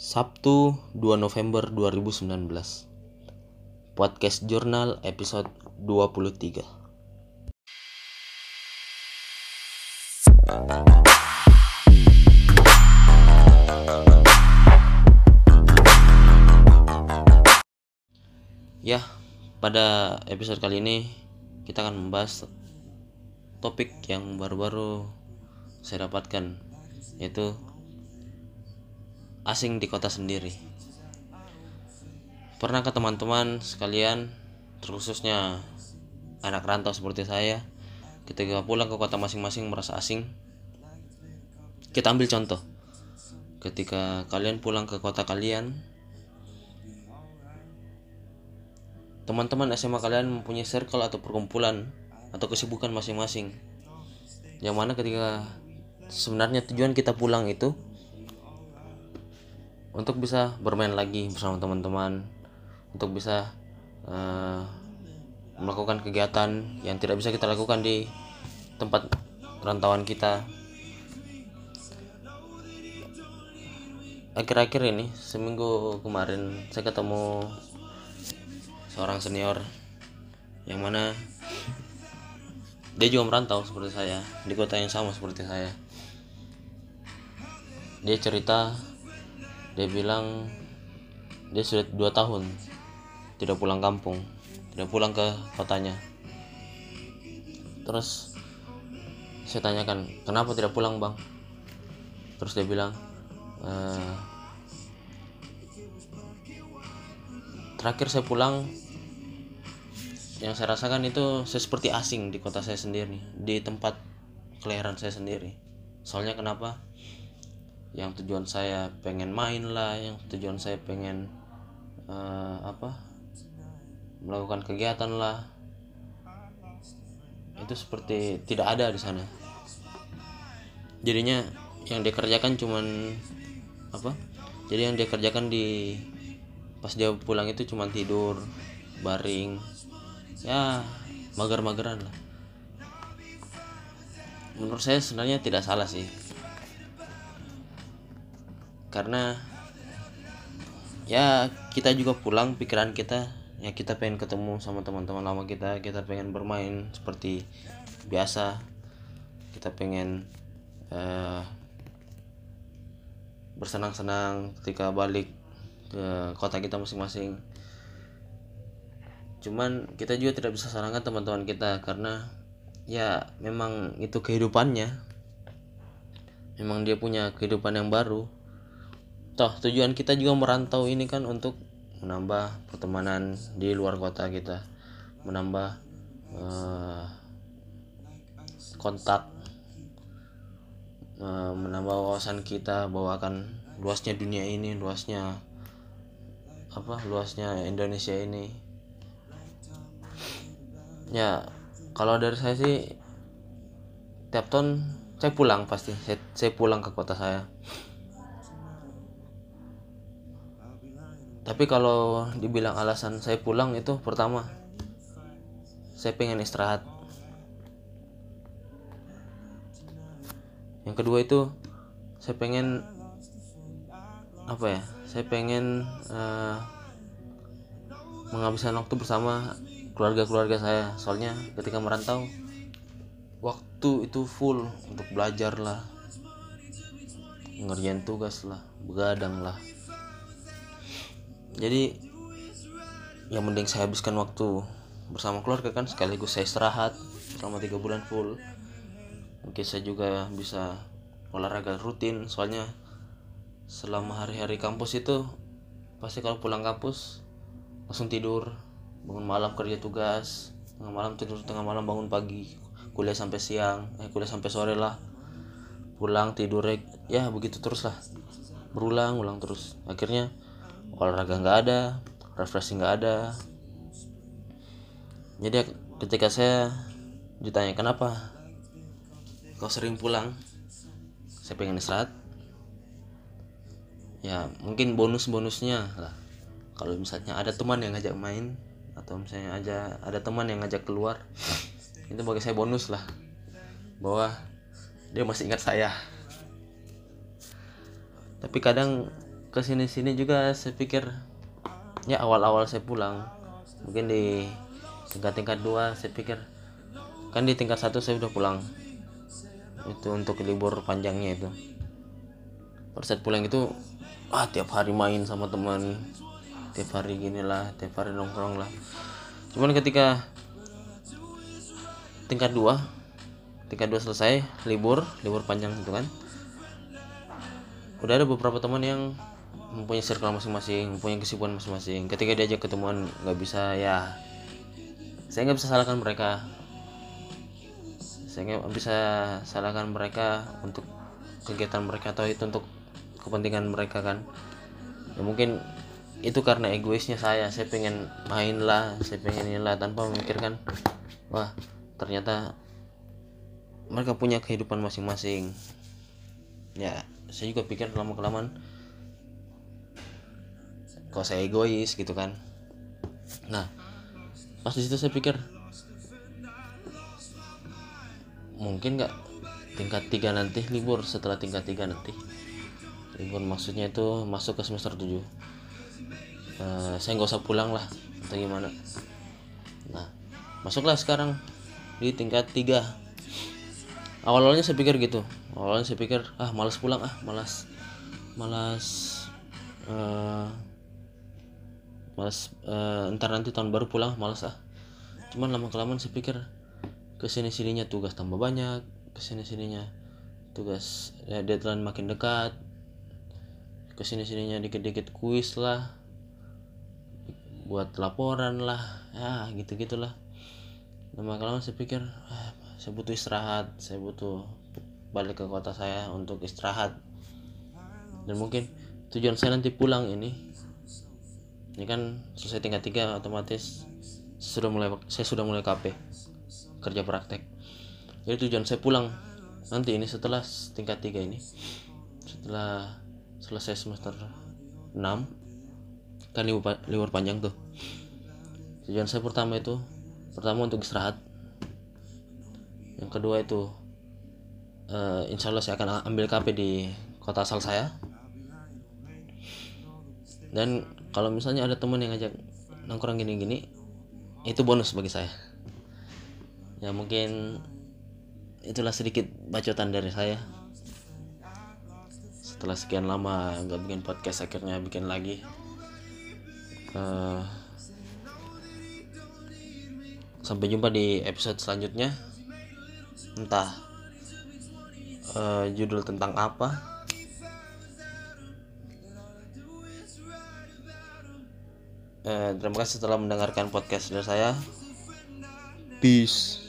Sabtu 2 November 2019 Podcast Jurnal episode 23 Ya, pada episode kali ini kita akan membahas topik yang baru-baru saya dapatkan yaitu asing di kota sendiri. Pernah ke teman-teman sekalian, terkhususnya anak rantau seperti saya, ketika pulang ke kota masing-masing merasa asing. Kita ambil contoh. Ketika kalian pulang ke kota kalian, teman-teman SMA kalian mempunyai circle atau perkumpulan atau kesibukan masing-masing. Yang mana ketika sebenarnya tujuan kita pulang itu untuk bisa bermain lagi bersama teman-teman, untuk bisa uh, melakukan kegiatan yang tidak bisa kita lakukan di tempat rantauan kita. Akhir-akhir ini, seminggu kemarin, saya ketemu seorang senior yang mana dia juga merantau seperti saya di kota yang sama seperti saya. Dia cerita dia bilang dia sudah dua tahun tidak pulang kampung tidak pulang ke kotanya. Terus saya tanyakan kenapa tidak pulang bang? Terus dia bilang e, terakhir saya pulang yang saya rasakan itu saya seperti asing di kota saya sendiri di tempat kelahiran saya sendiri. Soalnya kenapa yang tujuan saya pengen main lah yang tujuan saya pengen uh, apa melakukan kegiatan lah. Itu seperti tidak ada di sana. Jadinya yang dia kerjakan cuman apa jadi yang dia kerjakan di pas dia pulang itu cuma tidur baring ya mager-mageran lah. Menurut saya sebenarnya tidak salah sih karena ya kita juga pulang pikiran kita ya kita pengen ketemu sama teman-teman lama kita kita pengen bermain seperti biasa. Kita pengen uh, bersenang-senang ketika balik ke kota kita masing-masing. Cuman kita juga tidak bisa salahkan teman-teman kita karena ya memang itu kehidupannya. Memang dia punya kehidupan yang baru toh tujuan kita juga merantau ini kan untuk menambah pertemanan di luar kota kita. Menambah uh, kontak uh, menambah wawasan kita bahwa akan luasnya dunia ini luasnya apa luasnya Indonesia ini. Ya kalau dari saya sih tiap tahun saya pulang pasti. Saya, saya pulang ke kota saya tapi kalau dibilang alasan saya pulang itu pertama saya pengen istirahat. Yang kedua itu saya pengen apa ya saya pengen uh, menghabiskan waktu bersama keluarga-keluarga saya. Soalnya ketika merantau waktu itu full untuk belajar lah. Ngerjain tugas lah begadang lah jadi yang mending saya habiskan waktu bersama keluarga kan sekaligus saya istirahat selama tiga bulan full. Mungkin saya juga bisa olahraga rutin soalnya selama hari-hari kampus itu pasti kalau pulang kampus langsung tidur bangun malam kerja tugas tengah malam tidur tengah malam bangun pagi kuliah sampai siang eh kuliah sampai sore lah. Pulang tidur ya begitu terus lah. Berulang ulang terus. Akhirnya olahraga nggak ada refreshing nggak ada. Jadi ketika saya ditanya kenapa kau sering pulang? Saya pengen istirahat. Ya mungkin bonus-bonusnya lah. Kalau misalnya ada teman yang ngajak main atau misalnya aja ada teman yang ngajak keluar itu bagi saya bonus lah. Bahwa dia masih ingat saya. Tapi kadang ke sini sini juga saya pikir ya awal-awal saya pulang. Mungkin di tingkat-tingkat dua saya pikir kan di tingkat satu saya udah pulang. Itu untuk libur panjangnya itu. Saat pulang itu ah tiap hari main sama teman. Tiap hari gini lah tiap hari nongkrong lah. Cuman ketika tingkat dua tingkat dua selesai libur libur panjang itu kan. Udah ada beberapa teman yang mempunyai circle masing-masing mempunyai kesibukan masing-masing. Ketika diajak ketemuan nggak bisa ya. Saya nggak bisa salahkan mereka. Saya nggak bisa salahkan mereka untuk kegiatan mereka atau itu untuk kepentingan mereka kan. Ya mungkin itu karena egoisnya saya. Saya pengen main lah saya pengen inilah tanpa memikirkan wah ternyata mereka punya kehidupan masing-masing. Ya saya juga pikir lama kelamaan kok saya egois gitu kan. Nah pas di situ saya pikir mungkin nggak tingkat tiga nanti libur setelah tingkat tiga nanti. Libur maksudnya itu masuk ke semester 7 uh, saya nggak usah pulang lah atau gimana. Nah masuklah sekarang di tingkat tiga. Awal-awalnya saya pikir gitu. Awalnya saya pikir ah malas pulang ah malas malas uh, malas uh, ntar nanti tahun baru pulang malas ah. Cuman lama kelamaan saya pikir ke sini sininya tugas tambah banyak ke sini sininya tugas ya, deadline makin dekat ke sini sininya dikit dikit kuis lah buat laporan lah ya gitu gitulah lama kelamaan saya pikir ah, saya butuh istirahat saya butuh balik ke kota saya untuk istirahat. Dan mungkin tujuan saya nanti pulang ini ini kan selesai tingkat tiga otomatis sudah mulai saya sudah mulai KP kerja praktek. Jadi tujuan saya pulang nanti ini setelah tingkat tiga ini setelah selesai semester 6 kan libur, libur panjang tuh. Tujuan saya pertama itu pertama untuk istirahat. Yang kedua itu uh, insya Allah saya akan ambil KP di kota asal saya. Dan kalau misalnya ada teman yang ngajak nongkrong gini-gini itu bonus bagi saya. Ya mungkin itulah sedikit bacotan dari saya. Setelah sekian lama nggak bikin podcast akhirnya bikin lagi. Uh, sampai jumpa di episode selanjutnya. Entah uh, judul tentang apa Eh, terima kasih telah mendengarkan podcast dari saya. Peace.